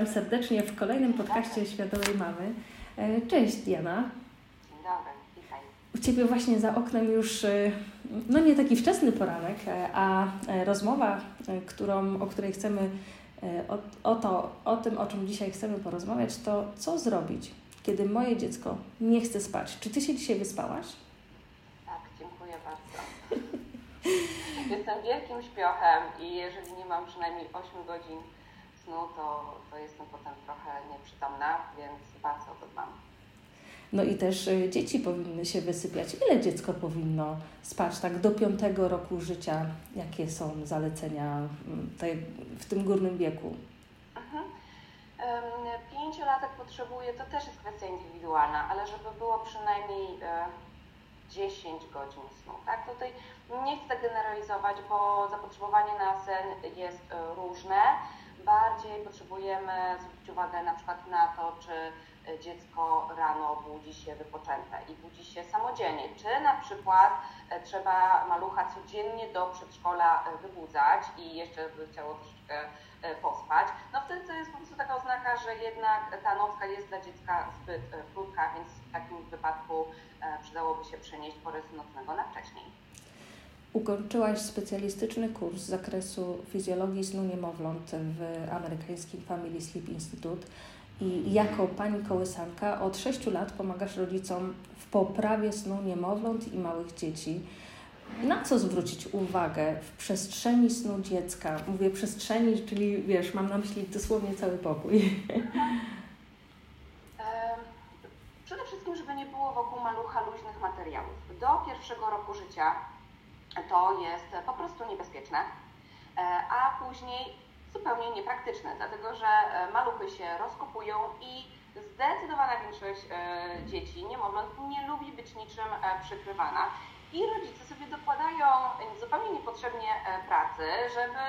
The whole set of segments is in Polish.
Witam serdecznie w kolejnym podcaście Świadomej Mamy. E, cześć Diana. Dzień dobry, witaj. U Ciebie właśnie za oknem już, e, no nie taki wczesny poranek, e, a rozmowa, którą, o której chcemy, o, o, to, o tym, o czym dzisiaj chcemy porozmawiać, to co zrobić, kiedy moje dziecko nie chce spać. Czy Ty się dzisiaj wyspałaś? Tak, dziękuję bardzo. Jestem wielkim śpiochem i jeżeli nie mam przynajmniej 8 godzin snu, to, to jestem potem trochę nieprzytomna, więc bardzo to dbam. No i też y, dzieci powinny się wysypiać. Ile dziecko powinno spać tak do piątego roku życia? Jakie są zalecenia mm, w tym górnym wieku? Mhm. Pięciolatek potrzebuje, to też jest kwestia indywidualna, ale żeby było przynajmniej 10 e, godzin snu. Tak? Tutaj nie chcę generalizować, bo zapotrzebowanie na sen jest e, różne bardziej potrzebujemy zwrócić uwagę na przykład na to, czy dziecko rano budzi się wypoczęte i budzi się samodzielnie, czy na przykład e, trzeba malucha codziennie do przedszkola e, wybudzać i jeszcze by chciało troszeczkę e, pospać, no wtedy to jest po prostu taka oznaka, że jednak ta nocka jest dla dziecka zbyt krótka, więc w takim wypadku przydałoby się przenieść porę nocnego na wcześniej. Ukończyłaś specjalistyczny kurs z zakresu fizjologii snu niemowląt w amerykańskim Family Sleep Institute i jako pani kołysanka od 6 lat pomagasz rodzicom w poprawie snu niemowląt i małych dzieci. Na co zwrócić uwagę w przestrzeni snu dziecka? Mówię przestrzeni, czyli wiesz, mam na myśli dosłownie cały pokój. Przede wszystkim, żeby nie było wokół malucha luźnych materiałów. Do pierwszego roku życia to jest po prostu niebezpieczne, e, a później zupełnie niepraktyczne, dlatego że e, maluchy się rozkopują i zdecydowana większość e, dzieci, niemowląt, nie lubi być niczym przykrywana. I rodzice sobie dokładają zupełnie niepotrzebnie pracy, żeby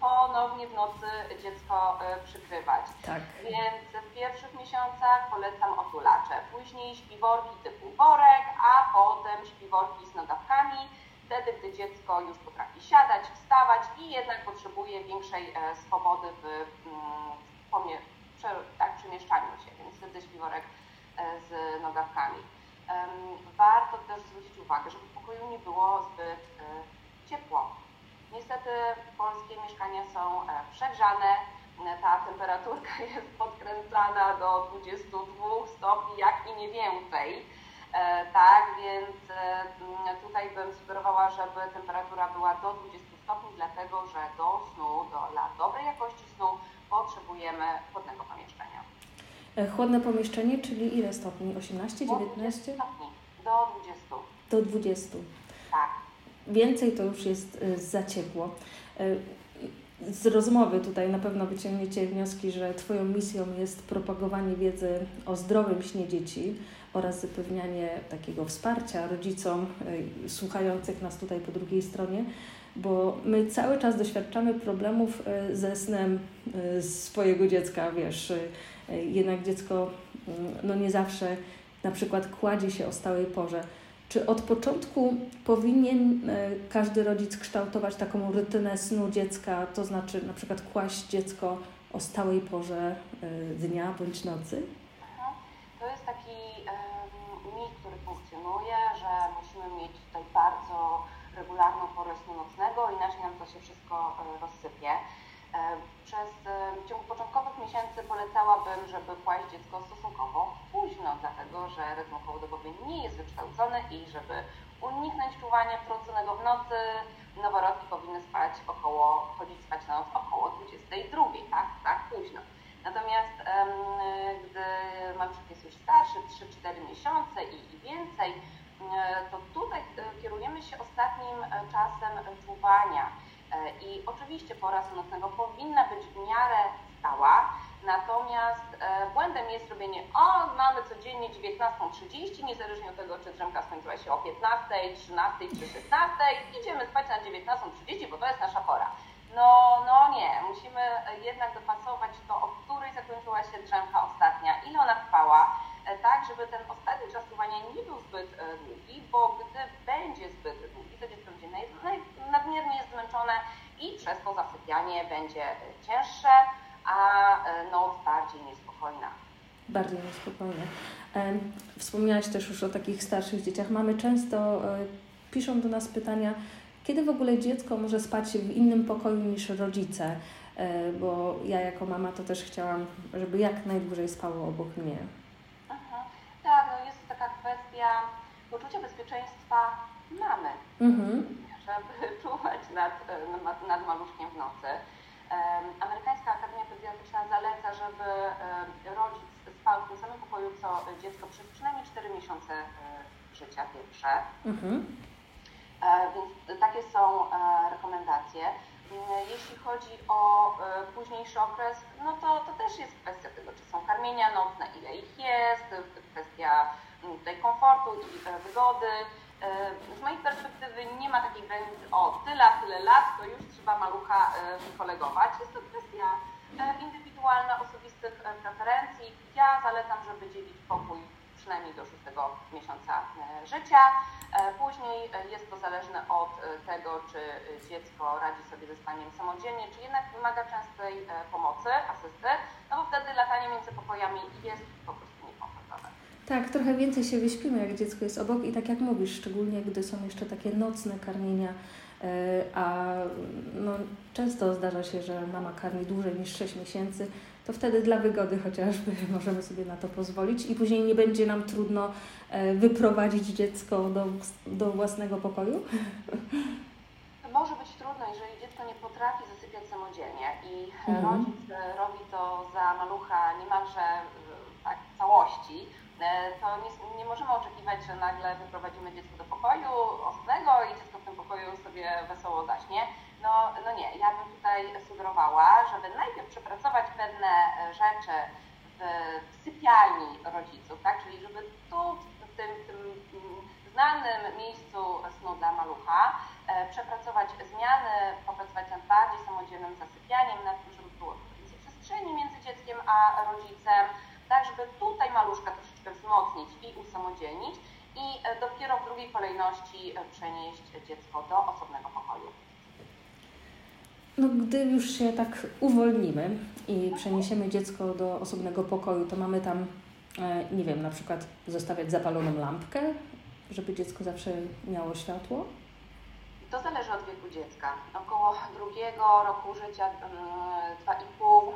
ponownie w nocy dziecko przykrywać. Tak. Więc w pierwszych miesiącach polecam otulacze, później śpiworki typu worek, a potem śpiworki z nogawkami wtedy, gdy dziecko już potrafi siadać, wstawać i jednak potrzebuje większej e, swobody w, mm, w tak, przemieszczaniu się, więc wtedy śpiworek e, z nogawkami. Warto też zwrócić uwagę, żeby w pokoju nie było zbyt e, ciepło. Niestety polskie mieszkania są przegrzane, ta temperaturka jest podkręcana do 22 stopni, jak i nie więcej. E, tak, więc e, tutaj bym sugerowała, żeby temperatura była do 20 stopni, dlatego że do snu, do, dla dobrej jakości snu potrzebujemy chłodnego pomieszczenia. E, chłodne pomieszczenie, czyli ile stopni? 18, 19? stopni, do 20. Do 20. Tak. Więcej to już jest za ciepło. Z rozmowy tutaj na pewno wyciągniecie wnioski, że Twoją misją jest propagowanie wiedzy o zdrowym śnie dzieci oraz zapewnianie takiego wsparcia rodzicom y, słuchających nas tutaj po drugiej stronie, bo my cały czas doświadczamy problemów y, ze snem y, swojego dziecka, wiesz, jednak dziecko mm, no nie zawsze na przykład kładzie się o stałej porze. Czy od początku powinien każdy rodzic kształtować taką rutynę snu dziecka, to znaczy na przykład kłaść dziecko o stałej porze dnia bądź nocy? To jest taki mit, który funkcjonuje, że musimy mieć tutaj bardzo regularną porę snu nocnego, inaczej nam to się wszystko e, rozsypie. E, przez e, w ciągu początkowych miesięcy polecałabym, żeby kłaść dziecko stosunkowo późno, dlatego że rytm kołodobowy nie jest wykształcony i żeby uniknąć czuwania wtrąconego w nocy, noworodki powinny spać około, chodzić spać na noc około 22, tak, tak późno. Natomiast gdy maluszek jest już starszy, 3-4 miesiące i, i więcej, to tutaj e, kierujemy się ostatnim e, czasem czuwania. E, I oczywiście pora nocnego powinna być w miarę stała, natomiast błędem jest robienie, o mamy codziennie 19.30, niezależnie od tego, czy drzemka skończyła się o 15, 13 czy 16, idziemy spać na 19.30, bo to jest nasza pora. No, no nie, musimy jednak dopasować to, o której zakończyła się drzemka ostatnia, ile ona trwała, e, tak, żeby ten ostatni czas czuwania nie był zbyt e, długi, bo gdy będzie zbyt długi, to dziecko będzie nadmiernie zmęczone i przez to zasypianie będzie cięższe, a bardziej niespokojne. Wspomniałaś też już o takich starszych dzieciach. Mamy często, e, piszą do nas pytania, kiedy w ogóle dziecko może spać w innym pokoju niż rodzice? E, bo ja jako mama to też chciałam, żeby jak najdłużej spało obok mnie. Aha. Tak, no jest taka kwestia poczucia bezpieczeństwa mamy, mhm. żeby czuwać nad, nad, nad maluszkiem w nocy. Amerykańska Akademia Pediatryczna zaleca, żeby rodzic spał w tym samym pokoju co dziecko przez przynajmniej 4 miesiące e, życia pierwsze. Mhm. E, więc takie są e, rekomendacje. Jeśli chodzi o późniejszy okres, no to, to też jest kwestia tego, czy są karmienia nocne, ile ich jest, kwestia tutaj komfortu i wygody. Z mojej perspektywy nie ma takiej granicy, o tyle, tyle lat, to już trzeba malucha wykolegować. Jest to kwestia indywidualna, osobistych preferencji. Ja zalecam, żeby dzielić pokój przynajmniej do szóstego miesiąca e, życia. E, później e, jest to zależne od tego, czy dziecko radzi sobie ze spaniem samodzielnie, czy jednak wymaga częstej pomocy, asysty, no bo wtedy latanie między pokojami jest po prostu niekomfortowe. Tak, trochę więcej się wyśpimy, jak dziecko jest obok i tak jak mówisz, szczególnie gdy są jeszcze takie nocne karmienia, a no, często zdarza się, że mama karmi dłużej niż 6 miesięcy, to wtedy dla wygody chociażby możemy sobie na to pozwolić i później nie będzie nam trudno e, wyprowadzić dziecko do, do własnego pokoju? Może być trudno, jeżeli dziecko nie potrafi zasypiać samodzielnie i mhm. rodzic e, robi to za malucha niemalże tak, w całości, e, to nie, nie możemy oczekiwać, że nagle wyprowadzimy dziecko do pokoju osobnego i dziecko w tym pokoju sobie wesoło zaśnie no, nie, ja bym tutaj sugerowała, żeby najpierw przepracować pewne e, rzeczy w, w sypialni rodziców, tak? Czyli żeby tu, w tym, tym mm, znanym miejscu snu dla malucha, e, przepracować zmiany, popracować nad bardziej samodzielnym zasypianiem, nad tym, żeby było więcej przestrzeni między dzieckiem a rodzicem, tak żeby tutaj maluszka troszeczkę wzmocnić i usamodzielnić i e, dopiero w drugiej kolejności przenieść dziecko do osobnego pokoju. No, gdy już się tak uwolnimy i przeniesiemy dziecko do osobnego pokoju, to mamy tam, e, nie wiem, na przykład zostawiać zapaloną lampkę, żeby dziecko zawsze miało światło? To zależy od wieku dziecka. Około drugiego roku życia, mm, dwa i pół,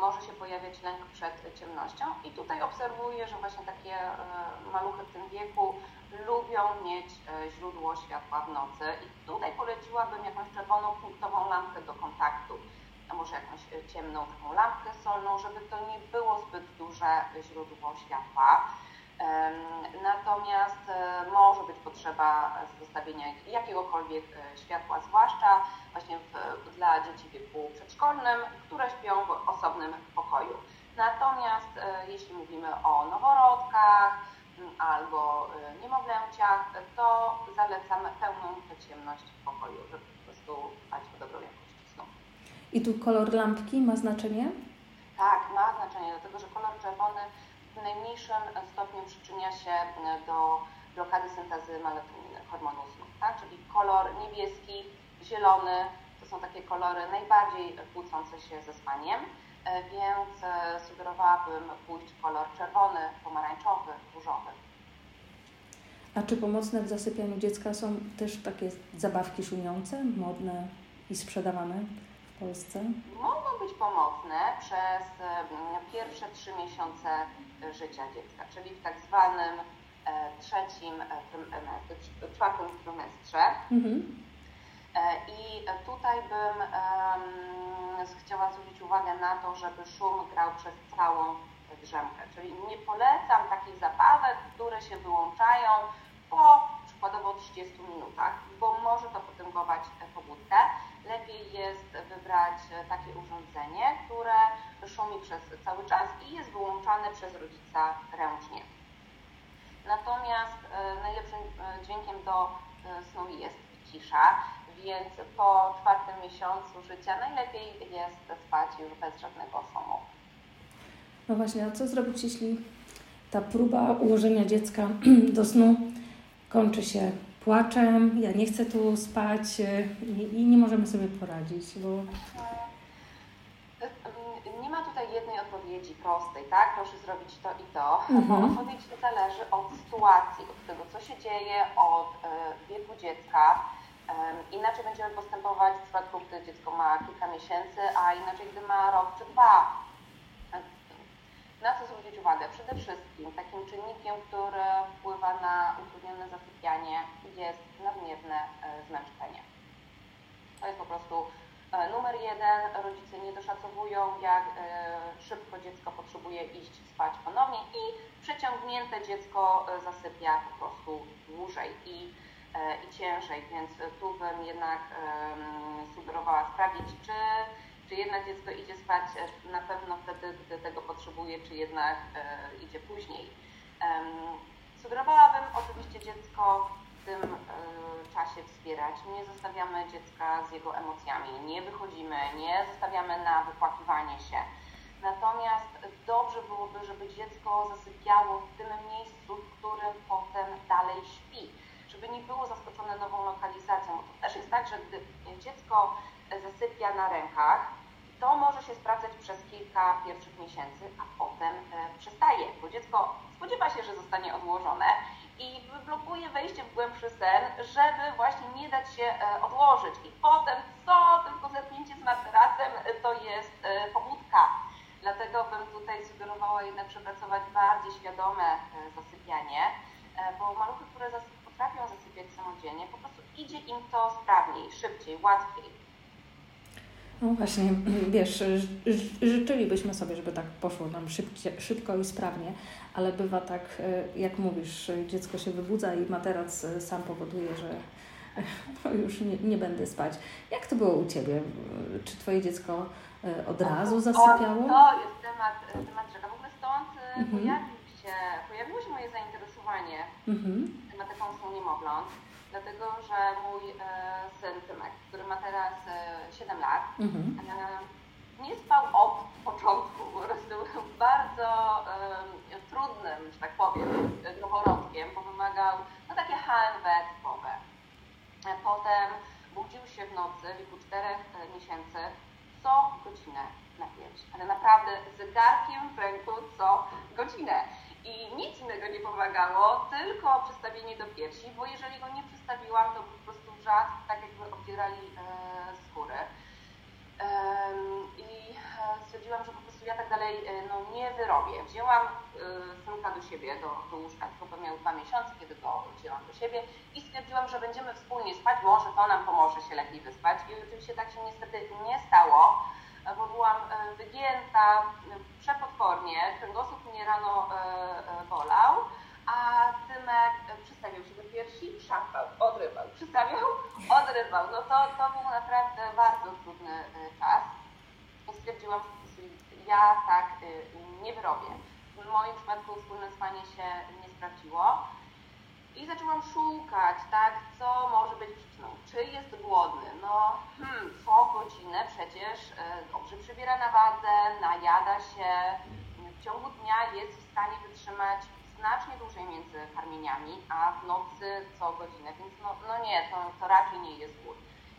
może się pojawiać lęk przed ciemnością i tutaj obserwuję, że właśnie takie e, maluchy w tym wieku lubią mieć e, źródło światła w nocy i tutaj poleciłabym jakąś czerwoną punktową lampkę do kontaktu, a może jakąś e, ciemną taką lampkę solną, żeby to nie było zbyt duże źródło światła. Natomiast e, może być potrzeba zostawienia jakiegokolwiek światła, zwłaszcza właśnie w, dla dzieci w wieku przedszkolnym, które śpią w osobnym pokoju. Natomiast jeśli mówimy o noworodkach, albo y, niemowlęciach, to zalecam pełną ciemność w pokoju, żeby po prostu dbać o dobrą jakość snu. I tu kolor lampki ma znaczenie? Tak, ma znaczenie, dlatego że kolor czerwony w najmniejszym stopniu przyczynia się y, do blokady syntezy melatoniny, hormonu snu, tak? Czyli kolor niebieski, zielony, to są takie kolory najbardziej kłócące się ze spaniem. E, więc e, sugerowałabym pójść w kolor czerwony, pomarańczowy, różowy. A czy pomocne w zasypianiu dziecka są też takie zabawki szumiące, modne i sprzedawane w Polsce? Mogą być pomocne przez pierwsze trzy miesiące życia dziecka, czyli w tak zwanym e, trzecim, czwartym trymestrze. Mhm. I tutaj bym chciała zwrócić uwagę na to, żeby szum grał przez całą drzemkę. Czyli nie polecam takich zabawek, które się wyłączają po przykładowo 30 minutach, bo może to potęgować pobudkę. Lepiej jest wybrać takie urządzenie, które szumi przez cały czas i jest wyłączane przez rodzica ręcznie. Natomiast e, najlepszym e, dźwiękiem do e, snu jest cisza, więc po czwartym miesiącu życia najlepiej jest spać już bez żadnego somu. No właśnie, a co zrobić, jeśli ta próba ułożenia dziecka do snu kończy się płaczem, ja nie chcę tu spać i nie możemy sobie poradzić, bo... Nie ma tutaj jednej odpowiedzi prostej, tak? Proszę zrobić to i to. Mhm. Odpowiedź zależy od sytuacji, od tego, co się dzieje, od wieku dziecka. Inaczej będziemy postępować w przypadku, gdy dziecko ma kilka miesięcy, a inaczej, gdy ma rok czy dwa. Na co zwrócić uwagę? Przede wszystkim takim czynnikiem, który wpływa na utrudnione zasypianie jest nadmierne e, zmęczenie. To jest po prostu e, numer jeden. Rodzice nie doszacowują, jak e, szybko dziecko potrzebuje iść spać ponownie i przeciągnięte dziecko zasypia po prostu dłużej i, i ciężej, więc tu bym jednak sugerowała sprawdzić, czy czy jednak dziecko idzie spać e, na pewno wtedy, gdy tego potrzebuje, czy jednak e, idzie później. Sugerowałabym oczywiście dziecko w tym e, czasie wspierać. Nie zostawiamy dziecka z jego emocjami, nie wychodzimy, nie zostawiamy na wypłakiwanie się. Natomiast dobrze byłoby, żeby dziecko zasypiało w tym miejscu, w którym potem dalej śpi, żeby nie było zaskoczone nową lokalizacją. To też jest tak, że gdy dziecko zasypia na rękach, to może się sprawdzać przez kilka pierwszych miesięcy, a potem e, przestaje, bo dziecko spodziewa się, że zostanie odłożone i blokuje wejście w głębszy sen, żeby właśnie nie dać się e, odłożyć. I potem co tylko zepnięcie z materacem e, to jest pobudka. Dlatego bym tutaj sugerowała jednak przepracować bardziej świadome zasypianie, bo maluchy, które potrafią zasypiać samodzielnie, po prostu idzie im to sprawniej, szybciej, łatwiej. No właśnie, wiesz, życzylibyśmy sobie, żeby tak poszło nam szybcie, szybko i sprawnie, ale bywa tak, e, jak mówisz, dziecko się wybudza i materac e, sam powoduje, że no już nie, nie będę spać. Jak to było u Ciebie? Czy Twoje dziecko e, od razu zasypiało? To jest temat, temat rzeka. W ogóle stąd mhm. pojawił się, pojawiło się moje zainteresowanie mhm. tematyką są niemowląt dlatego że mój e, syn Tymek, który ma teraz e, 7 lat, mhm. e, nie spał od początku, po prostu bardzo e, trudnym, że tak powiem, noworodkiem, bo wymagał no, takie HNW typowe. E, potem budził się w nocy w wieku 4 e, miesięcy co godzinę na pierś, ale naprawdę zegarkiem w ręku co godzinę. I nic innego nie pomagało, tylko przystawienie do piersi, bo jeżeli go nie przystawiłam, to po prostu wrzask, tak jakby obdzierali e, skórę. E, I stwierdziłam, że po prostu ja tak dalej e, no, nie wyrobię. Wzięłam e, synka do siebie, do, do łóżka, tylko miał dwa miesiące, kiedy go wzięłam do siebie i stwierdziłam, że będziemy wspólnie spać, może to nam pomoże się lepiej wyspać. I oczywiście tak się niestety nie stało bo byłam e, wygięta przepotwornie, kręgosłup mnie rano e, e, bolał, a Tymek przystawiał się do piersi, szarpał, odrywał, przystawiał, odrywał. No to, to był naprawdę bardzo trudny czas i stwierdziłam, że ja tak nie wyrobię. W moim przypadku wspólne spanie się nie sprawdziło. I zaczęłam szukać, tak, co może być przyczyną. Czy jest głodny? No, hmm, godzinę przecież e, dobrze przybiera na wadze, najada się. W ciągu dnia jest w stanie wytrzymać znacznie dłużej między karmieniami, a w nocy co godzinę, więc no, no nie, to, to raczej nie jest głód.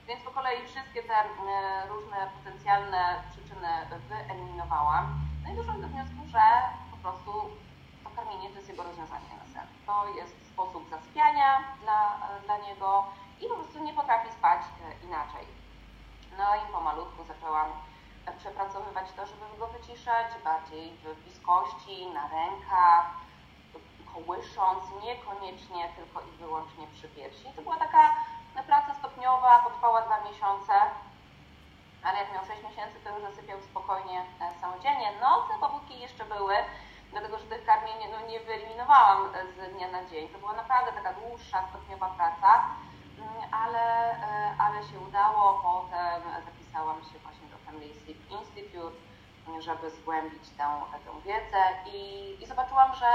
Więc po kolei wszystkie te e, różne potencjalne przyczyny wyeliminowałam. No i doszłam do wniosku, że po prostu to karmienie to jest jego rozwiązanie na sen. To jest sposób zasypiania dla, dla niego i po prostu nie potrafi spać e, inaczej. No i pomalutku zaczęłam e, przepracowywać to, żeby go wyciszać bardziej w bliskości, na rękach, kołysząc, niekoniecznie tylko i wyłącznie przy piersi. To była taka praca stopniowa, potrwała dwa miesiące, ale jak miał 6 miesięcy, to już zasypiał spokojnie e, samodzielnie. Noce pobudki jeszcze były, dlatego że tych karmień no, nie wyeliminowałam z dnia na dzień. To była naprawdę taka dłuższa, stopniowa praca, ale, e, ale się udało. Potem zapisałam się właśnie do Family Sleep Institute, żeby zgłębić tę, tę wiedzę i, i zobaczyłam, że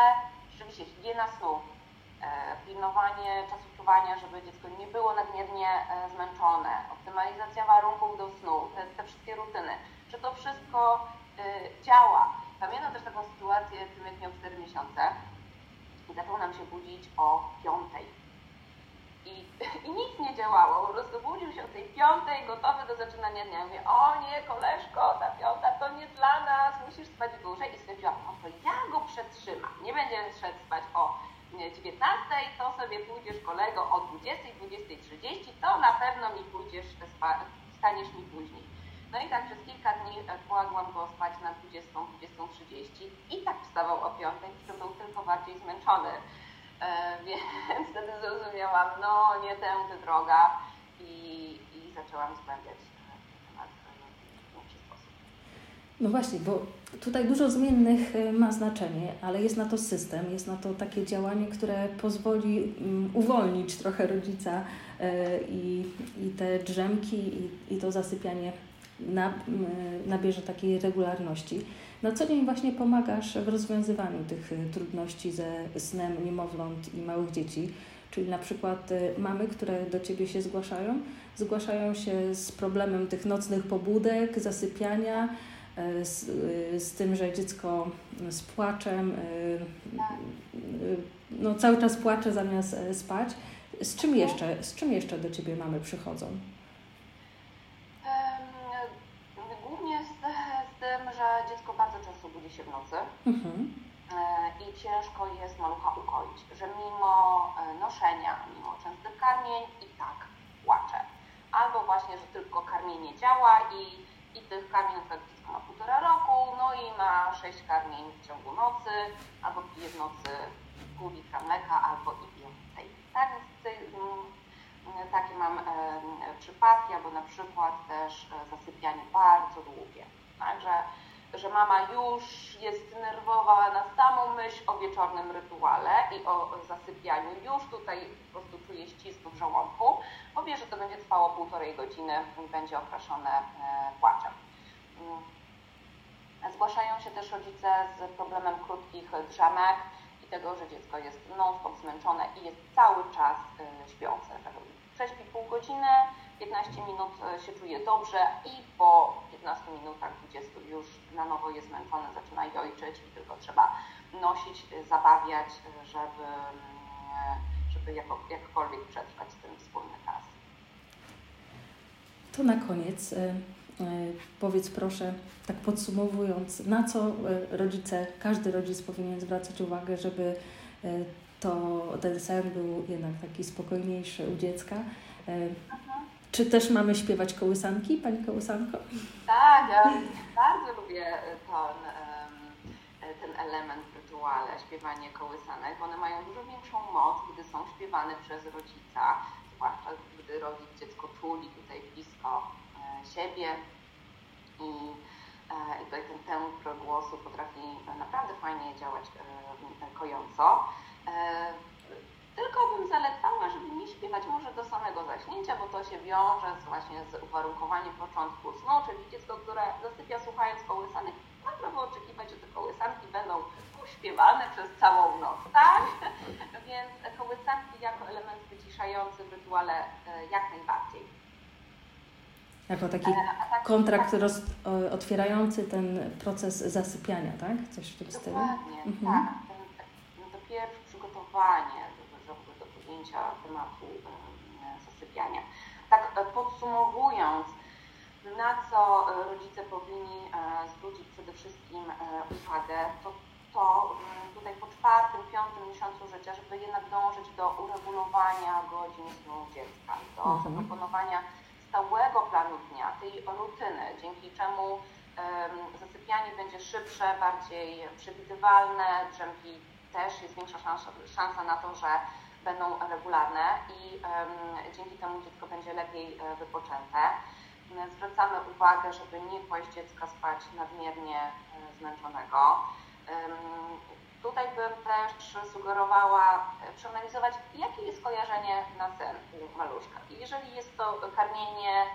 rzeczywiście higiena snu, e, pilnowanie czasu czuwania, żeby dziecko nie było nadmiernie e, zmęczone, optymalizacja warunków do snu, te, te wszystkie rutyny, że to wszystko działa. Pamiętam też taką sytuację, Tymek miał 4 miesiące i zaczął nam się budzić o 5. I, I nic nie działało, po prostu budził się o tej piątej, gotowy do zaczynania dnia. Mówię, o nie, koleżko, ta piąta to nie dla nas, lecisz spać dłużej i stwierdziłam, no to ja go przetrzymam. Nie będziesz szedł spać o 19, to sobie pójdziesz kolego o 20, 20.30, to na pewno mi pójdziesz, staniesz mi później. No i tak przez kilka dni kładłam go spać na 20, 20.30 i tak wstawał o 5, to był tylko bardziej zmęczony. Więc wtedy zrozumiałam, no nie tędy droga i, i zaczęłam zgłębiać temat w głębszy sposób. No właśnie, bo tutaj dużo zmiennych e, ma znaczenie, ale jest na to system, jest na to takie działanie, które pozwoli um, uwolnić trochę rodzica e, i, i te drzemki i, i to zasypianie nabierze takiej regularności. Na co dzień właśnie pomagasz w rozwiązywaniu tych y, trudności ze snem niemowląt i małych dzieci, czyli na przykład y, mamy, które do Ciebie się zgłaszają, zgłaszają się z problemem tych nocnych pobudek, zasypiania, y, z, z tym, że dziecko z płaczem, no cały czas płacze zamiast spać. Z czym jeszcze, z czym jeszcze do Ciebie mamy przychodzą? że dziecko bardzo często budzi się w nocy mhm. E, i ciężko jest malucha ukoić, że mimo e, noszenia, mimo częstych karmień i tak płacze. Albo właśnie, że tylko karmienie działa i, i tych karmień przykład dziecko ma półtora roku, no i ma sześć karmień w ciągu nocy, albo pije w nocy pół litra mleka, albo i więcej. Tak, więc mm, takie mam e, przypadki, albo na przykład też e, zasypianie bardzo długie. Także że mama już jest nerwowa na samą myśl o wieczornym rytuale i o zasypianiu, już tutaj po prostu czuje ścisk w żołądku, bo wie, że to będzie trwało półtorej godziny i będzie okraszone e, płaczem. Mm. Zgłaszają się też rodzice z problemem krótkich drzemek i tego, że dziecko jest non-stop zmęczone i jest cały czas e, śpiące. Prześpi pół godziny, 15 minut e, się czuje dobrze i po 15 minutach, 20 już na nowo jest zmęczony, zaczyna jojczyć i tylko trzeba nosić, e, zabawiać, e, żeby, żeby jako, jakkolwiek przetrwać ten wspólny czas. To na koniec powiedz proszę, tak podsumowując, na co rodzice, każdy rodzic powinien zwracać uwagę, żeby to ten sen był jednak taki spokojniejszy u dziecka. Czy też mamy śpiewać kołysanki, Pani kołysanko? Tak, ja bardzo lubię ten, ten element w rytuale, śpiewanie kołysanek. One mają dużo większą moc, gdy są śpiewane przez rodzica, zwłaszcza gdy rodzic dziecko czuli tutaj blisko e, siebie i, e, i tutaj ten temp głosu potrafi naprawdę fajnie działać e, kojąco. Tylko bym zalecała, żeby nie śpiewać może do samego zaśnięcia, bo to się wiąże z, właśnie z uwarunkowaniem początku snu, czyli dziecko, które zasypia słuchając kołysanek, ma prawo oczekiwać, że te kołysanki będą śpiewane przez całą noc, tak? Więc kołysanki jako element wyciszający w rytuale e, jak najbardziej. Jako taki tak, kontrakt tak, roz, otwierający ten proces zasypiania, tak? Coś w tym stylu? Dokładnie, mhm. tak. Ten, no to pierwsze przygotowanie, podjęcia tematu zasypiania. Tak e, podsumowując, na co e, rodzice powinni e, zwrócić przede wszystkim uwagę, to to tutaj po czwartym, piątym miesiącu życia, żeby jednak dążyć do uregulowania godzin snu dziecka, do mhm. zaproponowania stałego planu dnia, tej rutyny, dzięki czemu zasypianie będzie szybsze, bardziej przewidywalne, drzemki też jest większa szansa, szansa na to, że będą regularne i dzięki temu dziecko będzie lepiej e, wypoczęte. Zwracamy uwagę, żeby nie kłaść dziecka spać nadmiernie e, zmęczonego. Tutaj bym też sugerowała e, przeanalizować, jakie jest kojarzenie na sen u maluszka. Jeżeli jest to karmienie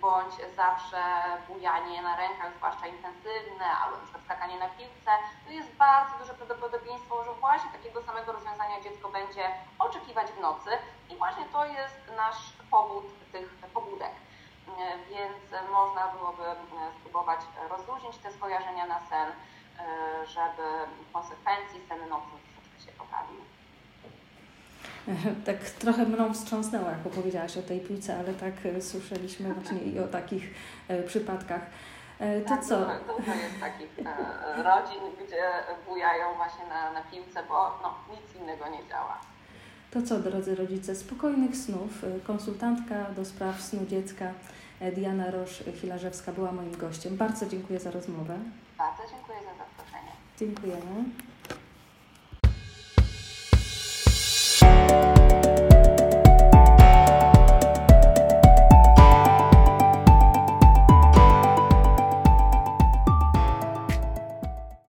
bądź zawsze bujanie na rękach, zwłaszcza intensywne, albo na przykład skakanie na piłce, to jest bardzo duże prawdopodobieństwo, że właśnie takiego samego rozwiązania dziecko będzie oczekiwać w nocy i właśnie to jest nasz powód tych pobudek. Więc można byłoby spróbować rozluźnić te skojarzenia na sen, żeby w konsekwencji sen nocny troszeczkę się poprawił. tak trochę mną wstrząsnęła, jak opowiedziałaś o tej piłce, ale tak e, słyszeliśmy właśnie i o takich e, przypadkach. E, to tak, co? Dużo, dużo jest takich rodzin, gdzie bujają właśnie na, na piłce, bo no, nic innego nie działa. To co, drodzy rodzice, spokojnych snów. Konsultantka do spraw snu dziecka Diana Rosz-Hilarzewska była moim gościem. Bardzo dziękuję za rozmowę. Bardzo dziękuję za zaproszenie. Dziękujemy.